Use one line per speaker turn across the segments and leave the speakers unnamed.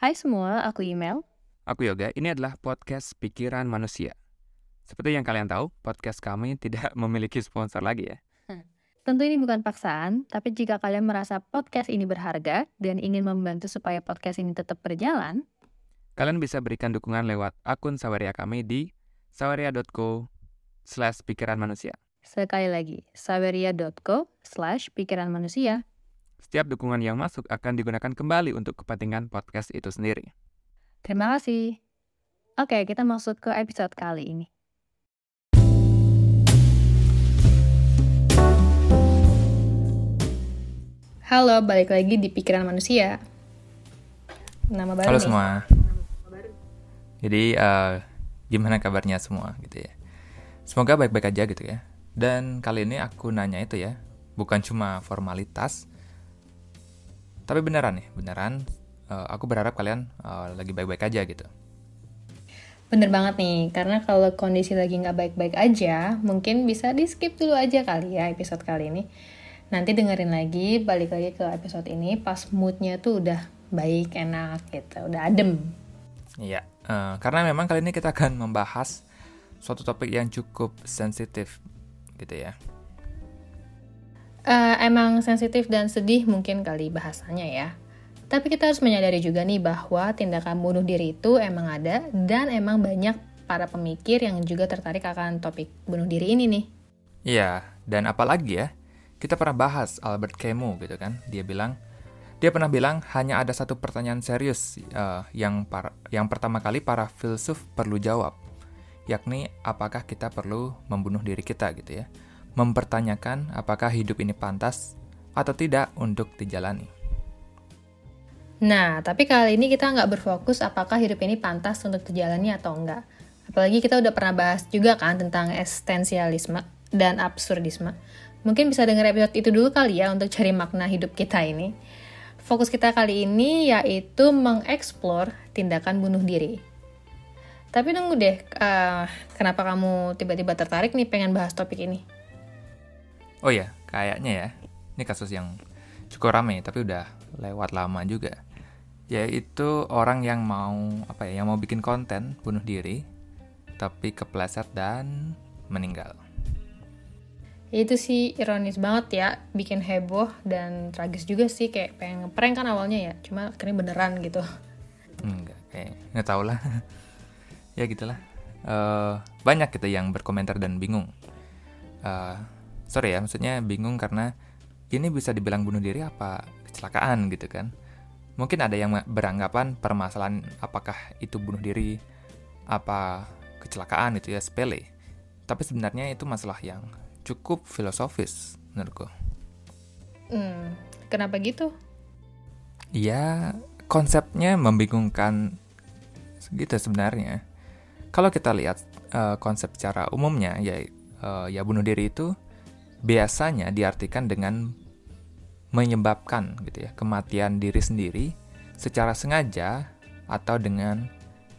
Hai semua, aku Email.
Aku Yoga, ini adalah podcast Pikiran Manusia. Seperti yang kalian tahu, podcast kami tidak memiliki sponsor lagi ya.
Tentu ini bukan paksaan, tapi jika kalian merasa podcast ini berharga dan ingin membantu supaya podcast ini tetap berjalan,
Kalian bisa berikan dukungan lewat akun Saweria kami di saweria.co slash pikiran manusia.
sekali lagi, saweria.co slash pikiran manusia.
Setiap dukungan yang masuk akan digunakan kembali untuk kepentingan podcast itu sendiri.
Terima kasih. Oke, kita masuk ke episode kali ini. Halo, balik lagi di Pikiran Manusia. Nama baru
Halo
nih.
semua. Jadi eh, gimana kabarnya semua gitu ya? Semoga baik-baik aja gitu ya. Dan kali ini aku nanya itu ya, bukan cuma formalitas, tapi beneran nih, beneran. eh, aku berharap kalian eh, lagi baik-baik aja gitu.
Bener banget nih, karena kalau kondisi lagi nggak baik-baik aja, mungkin bisa di skip dulu aja kali ya episode kali ini. Nanti dengerin lagi, balik lagi ke episode ini pas moodnya tuh udah baik, enak gitu, udah adem.
Iya, eh, karena memang kali ini kita akan membahas suatu topik yang cukup sensitif gitu ya.
Eh, emang sensitif dan sedih mungkin kali bahasanya ya. Tapi kita harus menyadari juga nih bahwa tindakan bunuh diri itu emang ada dan emang banyak para pemikir yang juga tertarik akan topik bunuh diri ini nih.
Iya, dan apalagi ya, kita pernah bahas Albert Camus gitu kan. Dia bilang, dia pernah bilang hanya ada satu pertanyaan serius eh, yang par- yang pertama kali para filsuf perlu jawab, yakni apakah kita perlu membunuh diri kita gitu ya. Mempertanyakan apakah hidup ini pantas atau tidak untuk dijalani.
Nah, tapi kali ini kita nggak berfokus apakah hidup ini pantas untuk dijalani atau enggak. Apalagi kita udah pernah bahas juga kan tentang eksistensialisme dan absurdisme. Mungkin bisa denger episode itu dulu kali ya untuk cari makna hidup kita ini. Fokus kita kali ini yaitu mengeksplor tindakan bunuh diri. Tapi tunggu deh, eh, kenapa kamu tiba-tiba tertarik nih pengen bahas topik ini?
Oh ya, kayaknya ya, ini kasus yang cukup rame tapi udah lewat lama juga. Yaitu orang yang mau apa ya, yang mau bikin konten bunuh diri tapi kepleset dan meninggal.
Itu sih ironis banget ya, bikin heboh dan tragis juga sih kayak pengen ngeprank kan awalnya ya, cuma akhirnya beneran gitu.
Enggak, kayak nggak tahu lah. ya gitulah. Eh banyak gitu yang berkomentar dan bingung. Eh sorry ya, maksudnya bingung karena ini bisa dibilang bunuh diri apa kecelakaan gitu kan. Mungkin ada yang beranggapan permasalahan apakah itu bunuh diri, apa kecelakaan itu ya sepele. Tapi sebenarnya itu masalah yang cukup filosofis menurutku.
Hmm, kenapa gitu?
Ya, konsepnya membingungkan gitu sebenarnya. Kalau kita lihat eh, konsep secara umumnya, ya, eh, ya bunuh diri itu biasanya diartikan dengan menyebabkan gitu ya kematian diri sendiri secara sengaja atau dengan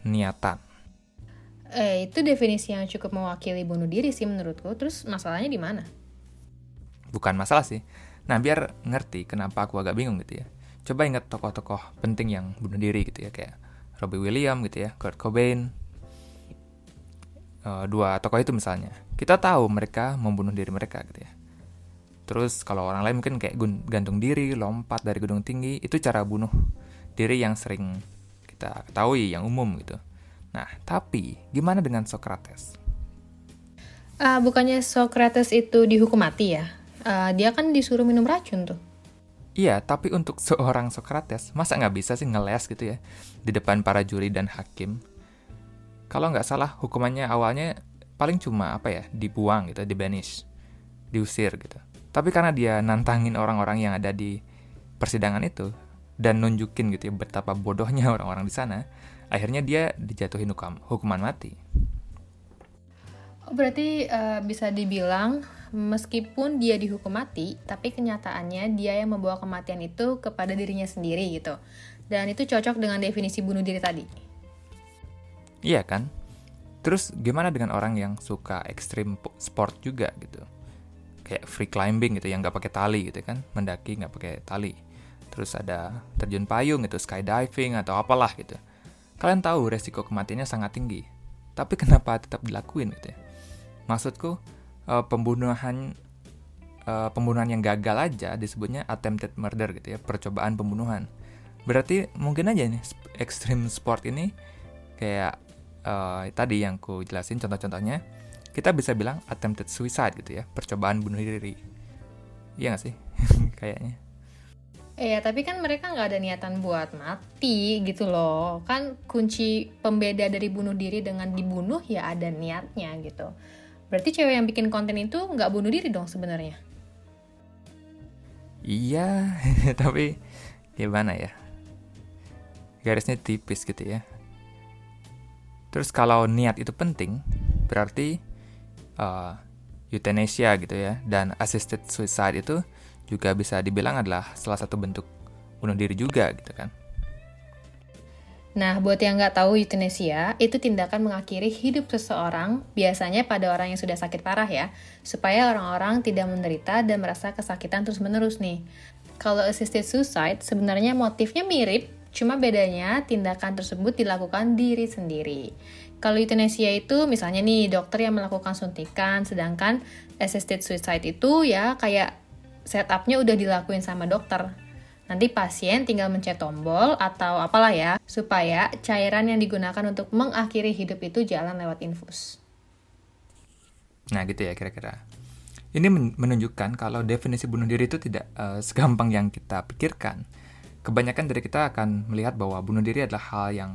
niatan.
Eh, itu definisi yang cukup mewakili bunuh diri sih menurutku. Terus masalahnya di mana?
Bukan masalah sih. Nah, biar ngerti kenapa aku agak bingung gitu ya. Coba ingat tokoh-tokoh penting yang bunuh diri gitu ya kayak Robbie Williams gitu ya, Kurt Cobain. Eh, dua tokoh itu misalnya. Kita tahu mereka membunuh diri mereka gitu ya. Terus kalau orang lain mungkin kayak gantung diri, lompat dari gedung tinggi, itu cara bunuh diri yang sering kita ketahui, yang umum gitu. Nah, tapi gimana dengan Socrates?
Ah, bukannya Socrates itu dihukum mati ya? Ah, dia kan disuruh minum racun tuh.
Iya, tapi untuk seorang Socrates, masa nggak bisa sih ngeles gitu ya di depan para juri dan hakim? Kalau nggak salah, hukumannya awalnya paling cuma apa ya, dibuang gitu, dibanish, diusir gitu. Tapi karena dia nantangin orang-orang yang ada di persidangan itu dan nunjukin gitu ya betapa bodohnya orang-orang di sana, akhirnya dia dijatuhin hukum, hukuman mati.
Oh, berarti eh, bisa dibilang meskipun dia dihukum mati, tapi kenyataannya dia yang membawa kematian itu kepada dirinya sendiri gitu. Dan itu cocok dengan definisi bunuh diri tadi.
Iya kan? Terus gimana dengan orang yang suka ekstrim po- sport juga gitu? Kayak free climbing gitu yang nggak pakai tali gitu kan, mendaki nggak pakai tali. terus ada terjun payung gitu, skydiving atau apalah gitu. Kalian tahu resiko kematiannya sangat tinggi. Tapi kenapa tetap dilakuin gitu ya? Maksudku uh, pembunuhan uh, pembunuhan yang gagal aja disebutnya attempted murder gitu ya, percobaan pembunuhan. Berarti mungkin aja nih extreme sport ini kayak uh, tadi yang ku jelasin contoh-contohnya, kita bisa bilang attempted suicide gitu ya, percobaan bunuh diri. Iya gak sih? Kayaknya.
Iya, tapi kan mereka nggak ada niatan buat mati gitu loh. Kan kunci pembeda dari bunuh diri dengan dibunuh ya ada niatnya gitu. Berarti cewek yang bikin konten itu nggak bunuh diri dong sebenarnya?
Iya, tapi gimana ya? Garisnya tipis gitu ya. Terus kalau niat itu penting, berarti uh, euthanasia gitu ya, dan assisted suicide itu juga bisa dibilang adalah salah satu bentuk bunuh diri juga gitu kan.
Nah, buat yang nggak tahu euthanasia, itu tindakan mengakhiri hidup seseorang, biasanya pada orang yang sudah sakit parah ya, supaya orang-orang tidak menderita dan merasa kesakitan terus-menerus nih. Kalau assisted suicide, sebenarnya motifnya mirip, cuma bedanya tindakan tersebut dilakukan diri sendiri. Kalau euthanasia itu misalnya nih dokter yang melakukan suntikan, sedangkan assisted suicide itu ya kayak setupnya udah dilakuin sama dokter. Nanti pasien tinggal mencet tombol atau apalah ya, supaya cairan yang digunakan untuk mengakhiri hidup itu jalan lewat infus.
Nah gitu ya kira-kira. Ini menunjukkan kalau definisi bunuh diri itu tidak uh, segampang yang kita pikirkan. Kebanyakan dari kita akan melihat bahwa bunuh diri adalah hal yang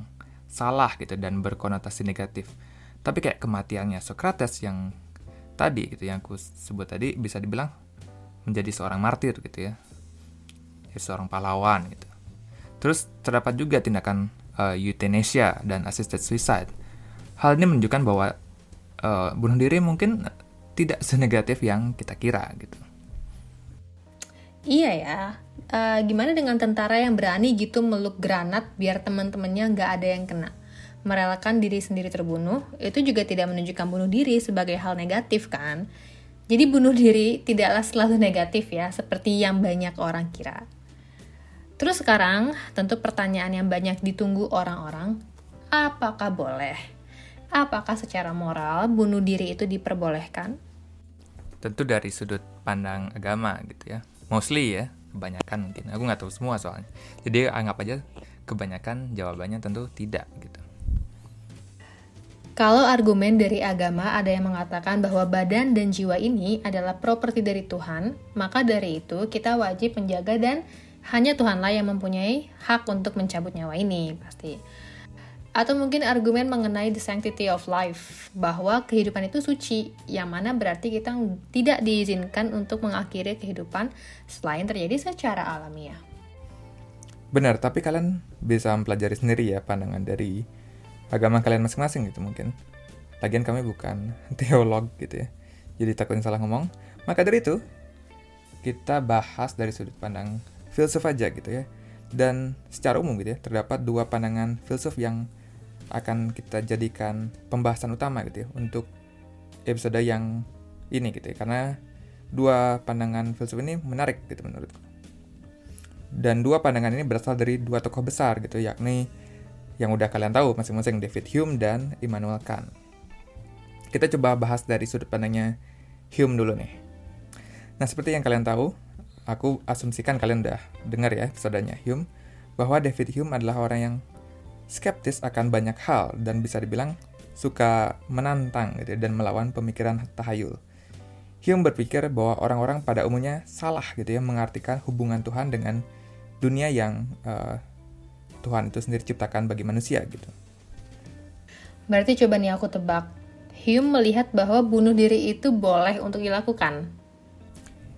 salah gitu dan berkonotasi negatif. Tapi kayak kematiannya Socrates yang tadi gitu yang aku sebut tadi bisa dibilang menjadi seorang martir gitu ya. Jadi seorang pahlawan gitu. Terus terdapat juga tindakan uh, euthanasia dan assisted suicide. Hal ini menunjukkan bahwa uh, bunuh diri mungkin tidak senegatif yang kita kira gitu.
Iya ya uh, gimana dengan tentara yang berani gitu meluk granat biar teman-temannya nggak ada yang kena merelakan diri sendiri terbunuh itu juga tidak menunjukkan bunuh diri sebagai hal negatif kan jadi bunuh diri tidaklah selalu negatif ya, seperti yang banyak orang kira. Terus sekarang, tentu pertanyaan yang banyak ditunggu orang-orang, apakah boleh? Apakah secara moral bunuh diri itu diperbolehkan?
Tentu dari sudut pandang agama gitu ya. Mostly ya, kebanyakan mungkin. Aku nggak tahu semua soalnya. Jadi anggap aja kebanyakan jawabannya tentu tidak gitu.
Kalau argumen dari agama ada yang mengatakan bahwa badan dan jiwa ini adalah properti dari Tuhan, maka dari itu kita wajib menjaga dan hanya Tuhanlah yang mempunyai hak untuk mencabut nyawa ini, pasti. Atau mungkin argumen mengenai the sanctity of life, bahwa kehidupan itu suci, yang mana berarti kita tidak diizinkan untuk mengakhiri kehidupan selain terjadi secara alamiah.
Benar, tapi kalian bisa mempelajari sendiri ya pandangan dari agama kalian masing-masing gitu mungkin. Lagian kami bukan teolog gitu ya. Jadi takutnya salah ngomong. Maka dari itu, kita bahas dari sudut pandang filsuf aja gitu ya. Dan secara umum gitu ya, terdapat dua pandangan filsuf yang akan kita jadikan pembahasan utama gitu ya untuk episode yang ini gitu ya. Karena dua pandangan filsuf ini menarik gitu menurutku. Dan dua pandangan ini berasal dari dua tokoh besar gitu, yakni yang udah kalian tahu masing-masing David Hume dan Immanuel Kant. Kita coba bahas dari sudut pandangnya Hume dulu nih. Nah, seperti yang kalian tahu, aku asumsikan kalian udah dengar ya episodenya Hume, bahwa David Hume adalah orang yang skeptis akan banyak hal dan bisa dibilang suka menantang gitu ya, dan melawan pemikiran tahayul. Hume berpikir bahwa orang-orang pada umumnya salah gitu ya mengartikan hubungan Tuhan dengan dunia yang uh, Tuhan itu sendiri ciptakan bagi manusia gitu.
Berarti coba nih aku tebak. Hume melihat bahwa bunuh diri itu boleh untuk dilakukan.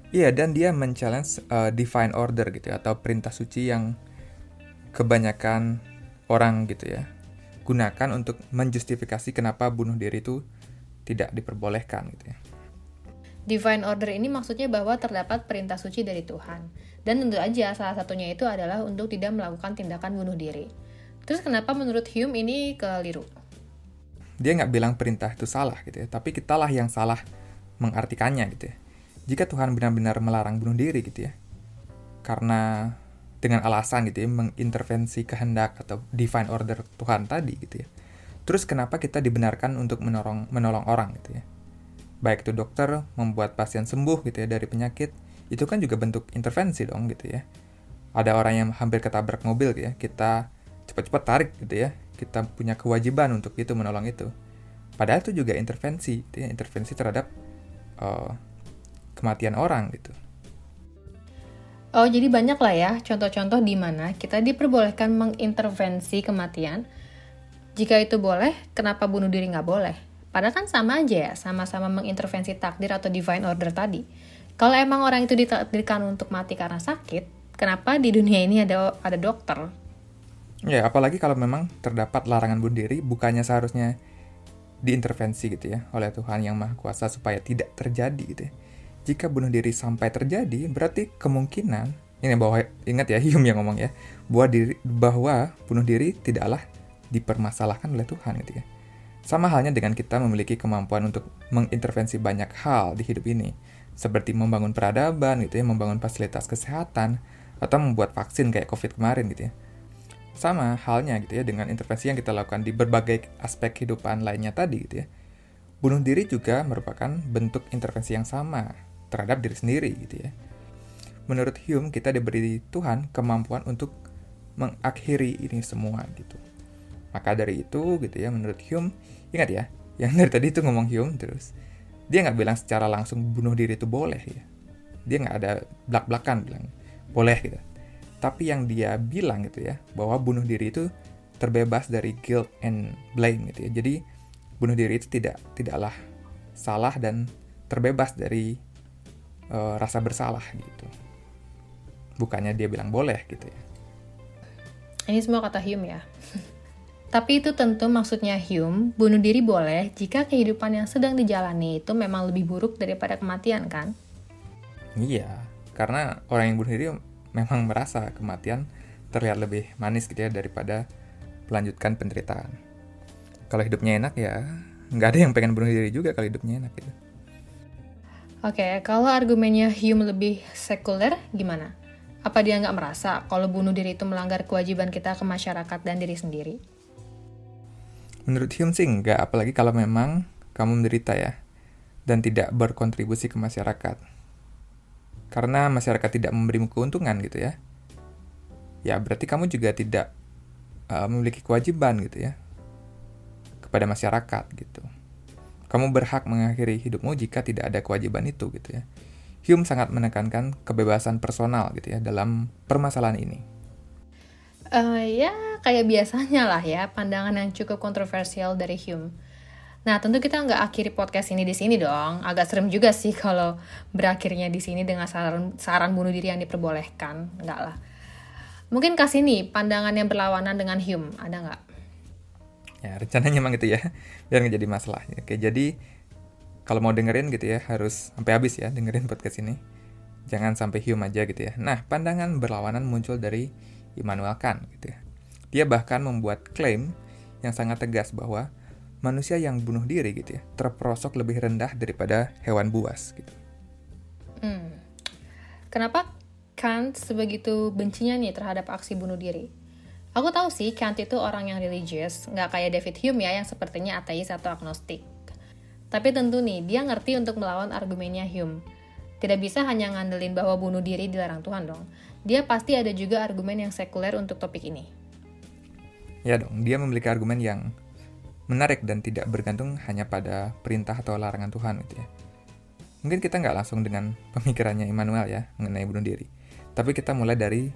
Iya, dan dia men-challenge uh, divine order gitu ya, atau perintah suci yang kebanyakan orang gitu ya gunakan untuk menjustifikasi kenapa bunuh diri itu tidak diperbolehkan gitu ya.
Divine order ini maksudnya bahwa terdapat perintah suci dari Tuhan. Dan tentu aja salah satunya itu adalah untuk tidak melakukan tindakan bunuh diri. Terus kenapa menurut Hume ini keliru?
Dia nggak bilang perintah itu salah gitu ya, tapi kitalah yang salah mengartikannya gitu ya. Jika Tuhan benar-benar melarang bunuh diri gitu ya, karena dengan alasan gitu ya mengintervensi kehendak atau divine order Tuhan tadi gitu ya. Terus kenapa kita dibenarkan untuk menolong menolong orang gitu ya? Baik itu dokter membuat pasien sembuh gitu ya dari penyakit, itu kan juga bentuk intervensi dong gitu ya. Ada orang yang hampir ketabrak mobil gitu ya, kita cepat-cepat tarik gitu ya. Kita punya kewajiban untuk itu menolong itu. Padahal itu juga intervensi, gitu ya, intervensi terhadap uh, kematian orang gitu.
Oh, jadi banyak lah ya contoh-contoh di mana kita diperbolehkan mengintervensi kematian. Jika itu boleh, kenapa bunuh diri nggak boleh? Padahal kan sama aja ya, sama-sama mengintervensi takdir atau divine order tadi. Kalau emang orang itu ditakdirkan untuk mati karena sakit, kenapa di dunia ini ada ada dokter?
Ya, apalagi kalau memang terdapat larangan bunuh diri, bukannya seharusnya diintervensi gitu ya oleh Tuhan yang Maha Kuasa supaya tidak terjadi gitu ya jika bunuh diri sampai terjadi, berarti kemungkinan ini bahwa ingat ya Hume yang ngomong ya bahwa diri bahwa bunuh diri tidaklah dipermasalahkan oleh Tuhan gitu ya. Sama halnya dengan kita memiliki kemampuan untuk mengintervensi banyak hal di hidup ini, seperti membangun peradaban gitu ya, membangun fasilitas kesehatan atau membuat vaksin kayak Covid kemarin gitu ya. Sama halnya gitu ya dengan intervensi yang kita lakukan di berbagai aspek kehidupan lainnya tadi gitu ya. Bunuh diri juga merupakan bentuk intervensi yang sama terhadap diri sendiri gitu ya. Menurut Hume, kita diberi Tuhan kemampuan untuk mengakhiri ini semua gitu. Maka dari itu gitu ya, menurut Hume, ingat ya, yang dari tadi itu ngomong Hume terus. Dia nggak bilang secara langsung bunuh diri itu boleh ya. Dia nggak ada belak-belakan bilang boleh gitu. Tapi yang dia bilang gitu ya, bahwa bunuh diri itu terbebas dari guilt and blame gitu ya. Jadi bunuh diri itu tidak tidaklah salah dan terbebas dari uh, rasa bersalah gitu. Bukannya dia bilang boleh gitu ya.
Ini semua kata Hume ya. Tapi itu tentu maksudnya Hume, bunuh diri boleh jika kehidupan yang sedang dijalani itu memang lebih buruk daripada kematian kan?
Iya, karena orang yang bunuh diri memang merasa kematian terlihat lebih manis gitu ya daripada melanjutkan penderitaan. Kalau hidupnya enak ya nggak ada yang pengen bunuh diri juga kalau hidupnya enak gitu.
Oke, okay, kalau argumennya Hume lebih sekuler, gimana? Apa dia nggak merasa kalau bunuh diri itu melanggar kewajiban kita ke masyarakat dan diri sendiri?
Menurut Hume sih nggak, apalagi kalau memang kamu menderita ya, dan tidak berkontribusi ke masyarakat. Karena masyarakat tidak memberimu keuntungan gitu ya. Ya berarti kamu juga tidak uh, memiliki kewajiban gitu ya kepada masyarakat gitu. Kamu berhak mengakhiri hidupmu jika tidak ada kewajiban itu gitu ya. Hume sangat menekankan kebebasan personal gitu ya dalam permasalahan ini.
Uh, ya kayak biasanya lah ya pandangan yang cukup kontroversial dari Hume. Nah tentu kita nggak akhiri podcast ini di sini dong. Agak serem juga sih kalau berakhirnya di sini dengan saran saran bunuh diri yang diperbolehkan. Enggak lah. Mungkin kasih nih pandangan yang berlawanan dengan Hume. Ada nggak?
Ya rencananya emang gitu ya biar nggak jadi masalah oke jadi kalau mau dengerin gitu ya harus sampai habis ya dengerin podcast ini jangan sampai Hume aja gitu ya nah pandangan berlawanan muncul dari Immanuel Kant gitu ya dia bahkan membuat klaim yang sangat tegas bahwa manusia yang bunuh diri gitu ya terperosok lebih rendah daripada hewan buas gitu.
Hmm. Kenapa Kant sebegitu bencinya nih terhadap aksi bunuh diri? Aku tahu sih Kant itu orang yang religius, nggak kayak David Hume ya yang sepertinya ateis atau agnostik. Tapi tentu nih, dia ngerti untuk melawan argumennya Hume. Tidak bisa hanya ngandelin bahwa bunuh diri dilarang Tuhan dong. Dia pasti ada juga argumen yang sekuler untuk topik ini.
Ya dong, dia memiliki argumen yang menarik dan tidak bergantung hanya pada perintah atau larangan Tuhan gitu ya. Mungkin kita nggak langsung dengan pemikirannya Immanuel ya mengenai bunuh diri. Tapi kita mulai dari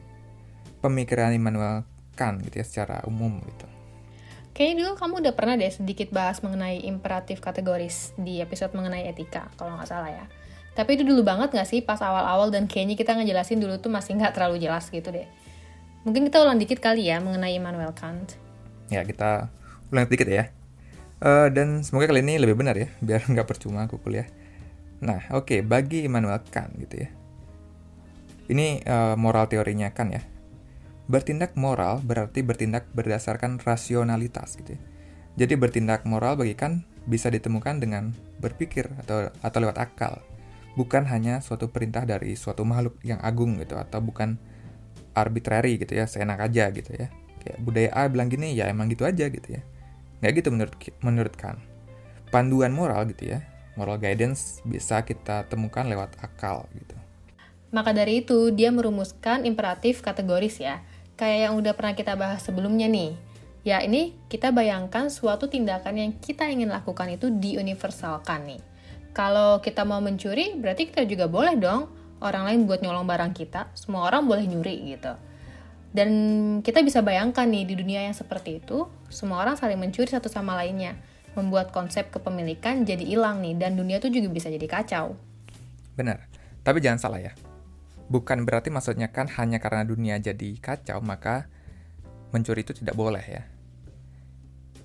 pemikiran Immanuel kan gitu ya secara umum gitu.
Kayaknya dulu kamu udah pernah deh sedikit bahas mengenai imperatif kategoris di episode mengenai etika, kalau nggak salah ya. Tapi itu dulu banget nggak sih pas awal-awal dan kayaknya kita ngejelasin dulu tuh masih nggak terlalu jelas gitu deh. Mungkin kita ulang dikit kali ya mengenai Immanuel Kant.
Ya kita ulang dikit ya. Uh, dan semoga kali ini lebih benar ya, biar nggak percuma aku kuliah. Nah, oke, okay, bagi Immanuel Kant gitu ya. Ini uh, moral teorinya kan ya. Bertindak moral berarti bertindak berdasarkan rasionalitas gitu ya. Jadi bertindak moral bagi kan bisa ditemukan dengan berpikir atau atau lewat akal. Bukan hanya suatu perintah dari suatu makhluk yang agung gitu atau bukan arbitrary gitu ya, seenak aja gitu ya. Kayak budaya A bilang gini, ya emang gitu aja gitu ya. Nggak gitu menurut menurut kan. Panduan moral gitu ya, moral guidance bisa kita temukan lewat akal gitu.
Maka dari itu, dia merumuskan imperatif kategoris ya. Kayak yang udah pernah kita bahas sebelumnya nih. Ya ini kita bayangkan suatu tindakan yang kita ingin lakukan itu diuniversalkan nih. Kalau kita mau mencuri, berarti kita juga boleh dong orang lain buat nyolong barang kita. Semua orang boleh nyuri gitu. Dan kita bisa bayangkan nih di dunia yang seperti itu, semua orang saling mencuri satu sama lainnya, membuat konsep kepemilikan jadi hilang nih dan dunia itu juga bisa jadi kacau.
Benar. Tapi jangan salah ya. Bukan berarti maksudnya kan hanya karena dunia jadi kacau maka mencuri itu tidak boleh ya.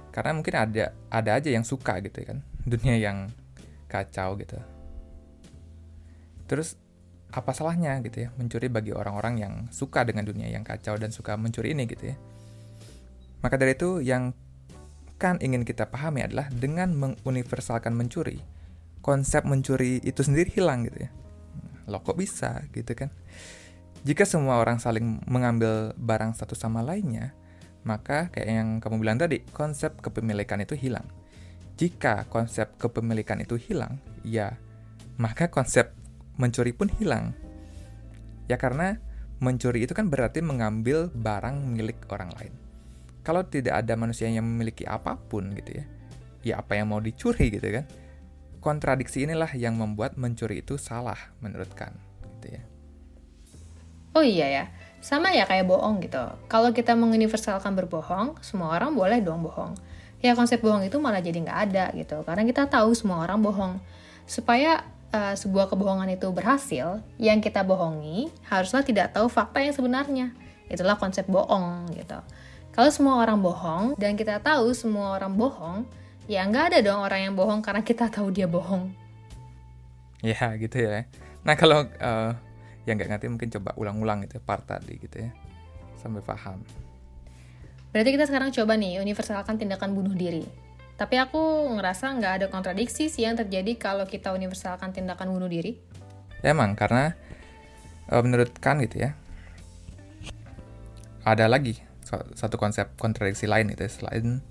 Karena mungkin ada ada aja yang suka gitu kan. Dunia yang kacau gitu. Terus apa salahnya gitu ya mencuri bagi orang-orang yang suka dengan dunia yang kacau dan suka mencuri ini gitu ya. Maka dari itu yang kan ingin kita pahami adalah dengan menguniversalkan mencuri, konsep mencuri itu sendiri hilang gitu ya. Loh kok bisa gitu kan? Jika semua orang saling mengambil barang satu sama lainnya, maka kayak yang kamu bilang tadi, konsep kepemilikan itu hilang. Jika konsep kepemilikan itu hilang, ya maka konsep mencuri pun hilang. Ya karena mencuri itu kan berarti mengambil barang milik orang lain. Kalau tidak ada manusia yang memiliki apa pun gitu ya, ya apa yang mau dicuri gitu kan. Kontradiksi inilah yang membuat mencuri itu salah menurut Kan gitu ya.
Oh iya ya, sama ya kayak bohong gitu. Kalau kita menguniversalkan berbohong, semua orang boleh dong bohong. Ya konsep bohong itu malah jadi nggak ada gitu, karena kita tahu semua orang bohong. Supaya uh, sebuah kebohongan itu berhasil, yang kita bohongi haruslah tidak tahu fakta yang sebenarnya. Itulah konsep bohong gitu. Kalau semua orang bohong dan kita tahu semua orang bohong, ya nggak ada dong orang yang bohong karena kita tahu dia bohong.
Ya gitu ya. Nah kalau uh, yang nggak ngerti mungkin coba ulang-ulang gitu part tadi gitu ya sampai paham.
Berarti kita sekarang coba nih universalkan tindakan bunuh diri. Tapi aku ngerasa nggak ada kontradiksi sih yang terjadi kalau kita universalkan tindakan bunuh diri.
Ya, emang, karena uh, menurut kan gitu ya, ada lagi satu konsep kontradiksi lain itu ya, selain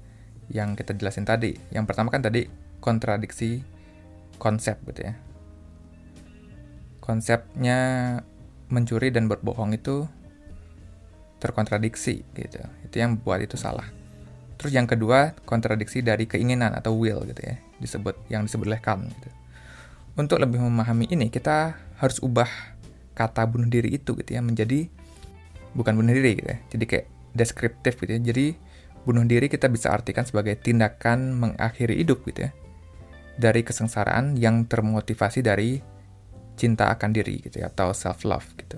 yang kita jelasin tadi. Yang pertama kan tadi kontradiksi konsep gitu ya. Konsepnya mencuri dan berbohong itu terkontradiksi gitu. Itu yang buat itu salah. Terus yang kedua, kontradiksi dari keinginan atau will gitu ya, disebut yang disebut oleh Kant gitu. Untuk lebih memahami ini, kita harus ubah kata bunuh diri itu gitu ya menjadi bukan bunuh diri gitu ya. Jadi kayak deskriptif gitu ya. Jadi bunuh diri kita bisa artikan sebagai tindakan mengakhiri hidup gitu ya. Dari kesengsaraan yang termotivasi dari cinta akan diri gitu ya atau self love gitu.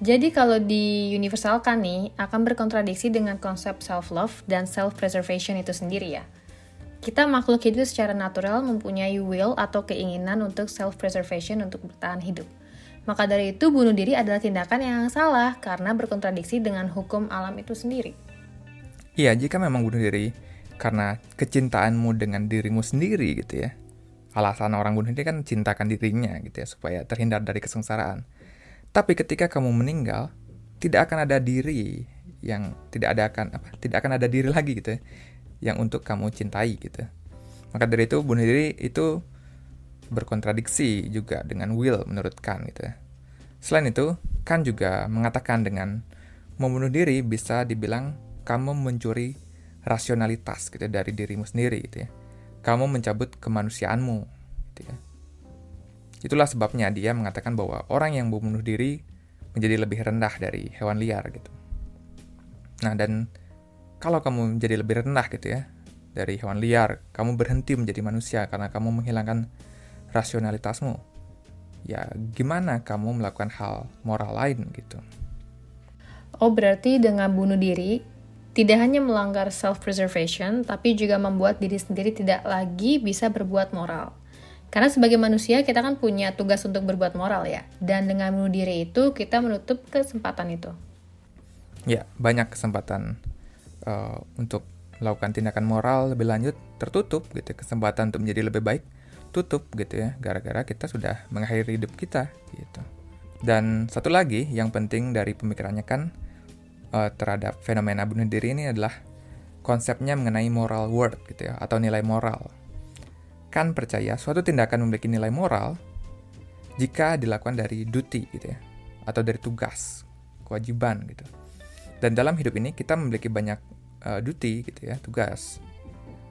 Jadi kalau di universalkan nih, akan berkontradiksi dengan konsep self-love dan self-preservation itu sendiri ya. Kita makhluk hidup secara natural mempunyai will atau keinginan untuk self-preservation untuk bertahan hidup. Maka dari itu bunuh diri adalah tindakan yang salah karena berkontradiksi dengan hukum alam itu sendiri.
Iya, jika memang bunuh diri karena kecintaanmu dengan dirimu sendiri gitu ya. Alasan orang bunuh diri kan cintakan dirinya gitu ya supaya terhindar dari kesengsaraan tapi ketika kamu meninggal, tidak akan ada diri yang tidak ada akan apa? Tidak akan ada diri lagi gitu ya, yang untuk kamu cintai gitu. Maka dari itu bunuh diri itu berkontradiksi juga dengan will menurut Kant gitu ya. Selain itu, Kant juga mengatakan dengan membunuh diri bisa dibilang kamu mencuri rasionalitas gitu ya, dari dirimu sendiri gitu ya. Kamu mencabut kemanusiaanmu gitu ya. Itulah sebabnya dia mengatakan bahwa orang yang membunuh diri menjadi lebih rendah dari hewan liar gitu. Nah, dan kalau kamu menjadi lebih rendah gitu ya dari hewan liar, kamu berhenti menjadi manusia karena kamu menghilangkan rasionalitasmu. Ya, gimana kamu melakukan hal moral lain gitu?
Oh, berarti dengan bunuh diri tidak hanya melanggar self-preservation, tapi juga membuat diri sendiri tidak lagi bisa berbuat moral. Karena sebagai manusia kita kan punya tugas untuk berbuat moral ya. Dan dengan bunuh diri itu kita menutup kesempatan itu.
Ya, banyak kesempatan uh, untuk melakukan tindakan moral lebih lanjut tertutup gitu. Kesempatan untuk menjadi lebih baik tutup gitu ya. Gara-gara kita sudah mengakhiri hidup kita gitu. Dan satu lagi yang penting dari pemikirannya kan uh, terhadap fenomena bunuh diri ini adalah konsepnya mengenai moral worth gitu ya atau nilai moral. Kan percaya suatu tindakan memiliki nilai moral jika dilakukan dari duty gitu ya atau dari tugas, kewajiban gitu. Dan dalam hidup ini kita memiliki banyak uh, duty gitu ya, tugas.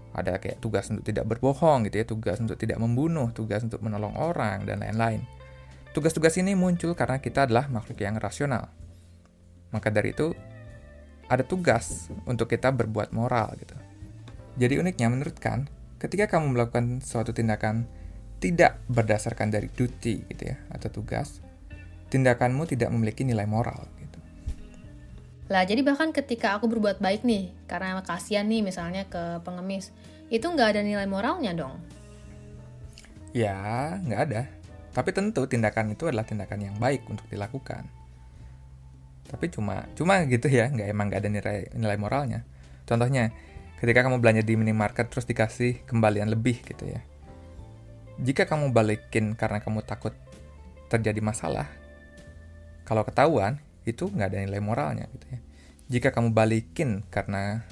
Ada kayak tugas untuk tidak berbohong gitu ya, tugas untuk tidak membunuh, tugas untuk menolong orang dan lain-lain. Tugas-tugas ini muncul karena kita adalah makhluk yang rasional. Maka dari itu, ada tugas untuk kita berbuat moral gitu. Jadi uniknya menurut kan, ketika kamu melakukan suatu tindakan tidak berdasarkan dari duty gitu ya atau tugas, tindakanmu tidak memiliki nilai moral gitu.
Lah jadi bahkan ketika aku berbuat baik nih, karena kasihan nih misalnya ke pengemis, itu nggak ada nilai moralnya dong?
Ya, nggak ada. Tapi tentu tindakan itu adalah tindakan yang baik untuk dilakukan. Tapi cuma cuma gitu ya, nggak emang nggak ada nilai nilai moralnya. Contohnya, ketika kamu belanja di minimarket terus dikasih kembalian lebih gitu ya. Jika kamu balikin karena kamu takut terjadi masalah, kalau ketahuan itu nggak ada nilai moralnya gitu ya. Jika kamu balikin karena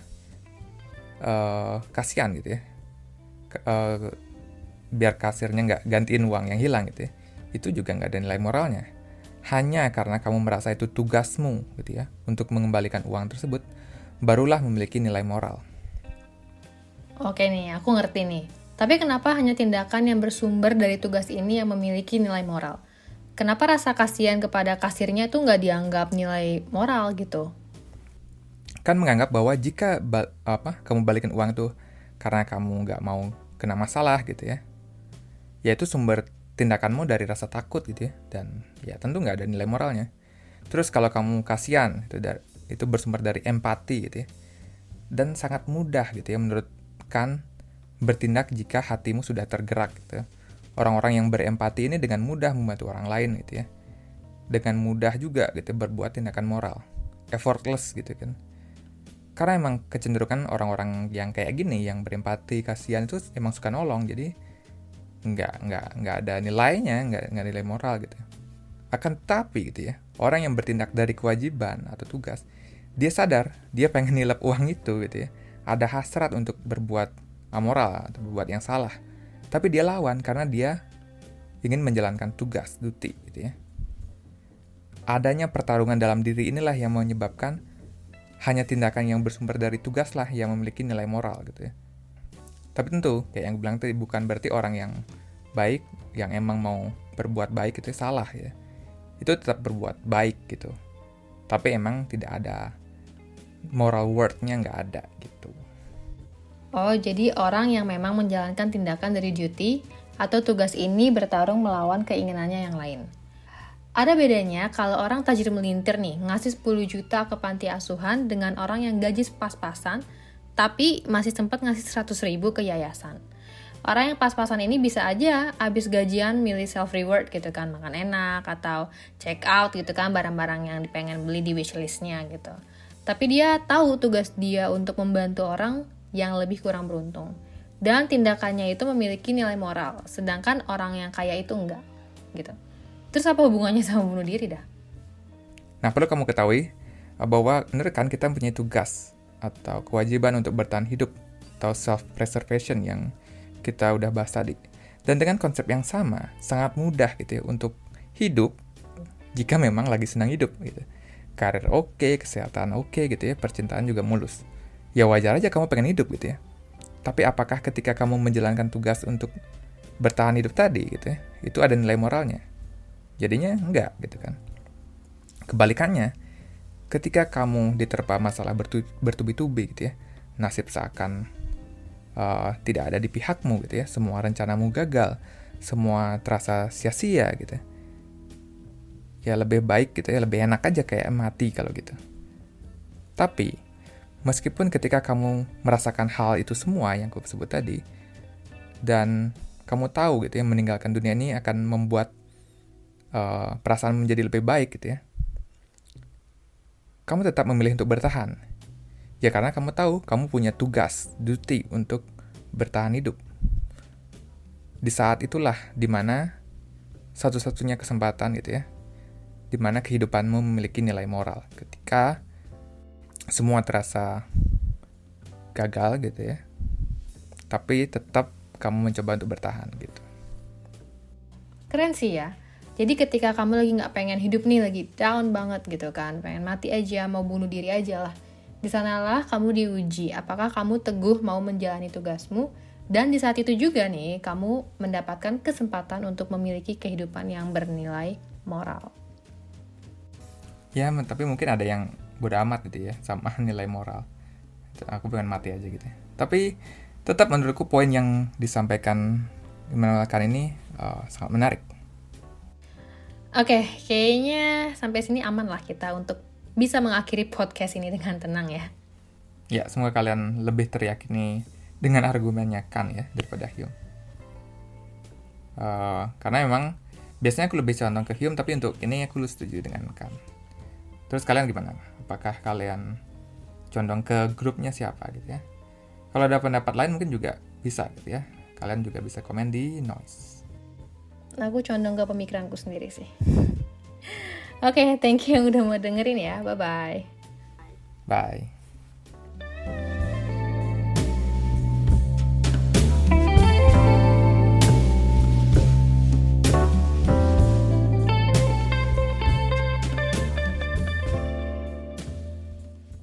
uh, kasihan gitu ya, uh, biar kasirnya nggak gantiin uang yang hilang gitu ya itu juga nggak ada nilai moralnya hanya karena kamu merasa itu tugasmu gitu ya untuk mengembalikan uang tersebut barulah memiliki nilai moral.
Oke nih aku ngerti nih. Tapi kenapa hanya tindakan yang bersumber dari tugas ini yang memiliki nilai moral? Kenapa rasa kasihan kepada kasirnya itu nggak dianggap nilai moral gitu?
Kan menganggap bahwa jika apa kamu balikin uang tuh karena kamu nggak mau kena masalah gitu ya. Yaitu sumber tindakanmu dari rasa takut gitu ya. Dan ya tentu nggak ada nilai moralnya. Terus kalau kamu kasihan itu dari, itu bersumber dari empati gitu ya. Dan sangat mudah gitu ya menurut kan bertindak jika hatimu sudah tergerak gitu ya. orang-orang yang berempati ini dengan mudah membantu orang lain gitu ya. Dengan mudah juga gitu ya, berbuat tindakan moral. Effortless gitu kan. Karena emang kecenderungan orang-orang yang kayak gini yang berempati kasihan itu emang suka nolong. Jadi nggak nggak nggak ada nilainya nggak nggak nilai moral gitu akan tapi gitu ya orang yang bertindak dari kewajiban atau tugas dia sadar dia pengen nilap uang itu gitu ya ada hasrat untuk berbuat amoral atau berbuat yang salah. Tapi dia lawan karena dia ingin menjalankan tugas duty gitu ya. Adanya pertarungan dalam diri inilah yang menyebabkan hanya tindakan yang bersumber dari tugas lah yang memiliki nilai moral gitu ya. Tapi tentu, kayak yang gue bilang tadi, bukan berarti orang yang baik, yang emang mau berbuat baik itu salah ya. Itu tetap berbuat baik gitu. Tapi emang tidak ada moral worth-nya nggak ada gitu.
Oh, jadi orang yang memang menjalankan tindakan dari duty atau tugas ini bertarung melawan keinginannya yang lain. Ada bedanya kalau orang tajir melintir nih, ngasih 10 juta ke panti asuhan dengan orang yang gaji pas-pasan, tapi masih sempat ngasih 100 ribu ke yayasan. Orang yang pas-pasan ini bisa aja abis gajian milih self reward gitu kan, makan enak atau check out gitu kan barang-barang yang dipengen beli di wishlistnya gitu. Tapi dia tahu tugas dia untuk membantu orang yang lebih kurang beruntung. Dan tindakannya itu memiliki nilai moral, sedangkan orang yang kaya itu enggak gitu. Terus apa hubungannya sama bunuh diri dah?
Nah, perlu kamu ketahui bahwa bener kan kita punya tugas atau kewajiban untuk bertahan hidup atau self-preservation yang kita udah bahas tadi. Dan dengan konsep yang sama, sangat mudah gitu ya untuk hidup jika memang lagi senang hidup gitu. Karir oke, okay, kesehatan oke okay, gitu ya, percintaan juga mulus. Ya wajar aja kamu pengen hidup gitu ya. Tapi apakah ketika kamu menjalankan tugas untuk bertahan hidup tadi gitu ya, itu ada nilai moralnya? Jadinya enggak gitu kan. Kebalikannya, ketika kamu diterpa masalah bertubi-tubi gitu ya, nasib seakan uh, tidak ada di pihakmu gitu ya, semua rencanamu gagal, semua terasa sia-sia gitu. Ya. lebih baik gitu ya, lebih enak aja kayak mati kalau gitu. Tapi meskipun ketika kamu merasakan hal itu semua yang aku sebut tadi dan kamu tahu gitu ya meninggalkan dunia ini akan membuat uh, perasaan menjadi lebih baik gitu ya kamu tetap memilih untuk bertahan. Ya karena kamu tahu kamu punya tugas, duty untuk bertahan hidup. Di saat itulah di mana satu-satunya kesempatan gitu ya, di mana kehidupanmu memiliki nilai moral. Ketika semua terasa gagal gitu ya, tapi tetap kamu mencoba untuk bertahan gitu.
Keren sih ya. Jadi ketika kamu lagi nggak pengen hidup nih, lagi down banget gitu kan, pengen mati aja, mau bunuh diri aja lah. Di sanalah kamu diuji, apakah kamu teguh mau menjalani tugasmu, dan di saat itu juga nih, kamu mendapatkan kesempatan untuk memiliki kehidupan yang bernilai moral.
Ya, tapi mungkin ada yang bodo amat gitu ya, sama nilai moral. Aku pengen mati aja gitu ya. Tapi tetap menurutku poin yang disampaikan Immanuel Kant ini uh, sangat menarik
Oke, okay, kayaknya sampai sini aman lah kita untuk bisa mengakhiri podcast ini dengan tenang ya.
Ya, semoga kalian lebih teryakini dengan argumennya kan ya daripada Hume. Uh, karena memang biasanya aku lebih condong ke Hume, tapi untuk ini aku setuju dengan Kant. Terus kalian gimana? Apakah kalian condong ke grupnya siapa gitu ya? Kalau ada pendapat lain mungkin juga bisa gitu ya. Kalian juga bisa komen di noise
aku condong ke pemikiranku sendiri sih. Oke, okay, thank you yang udah mau dengerin ya. Bye-bye.
Bye.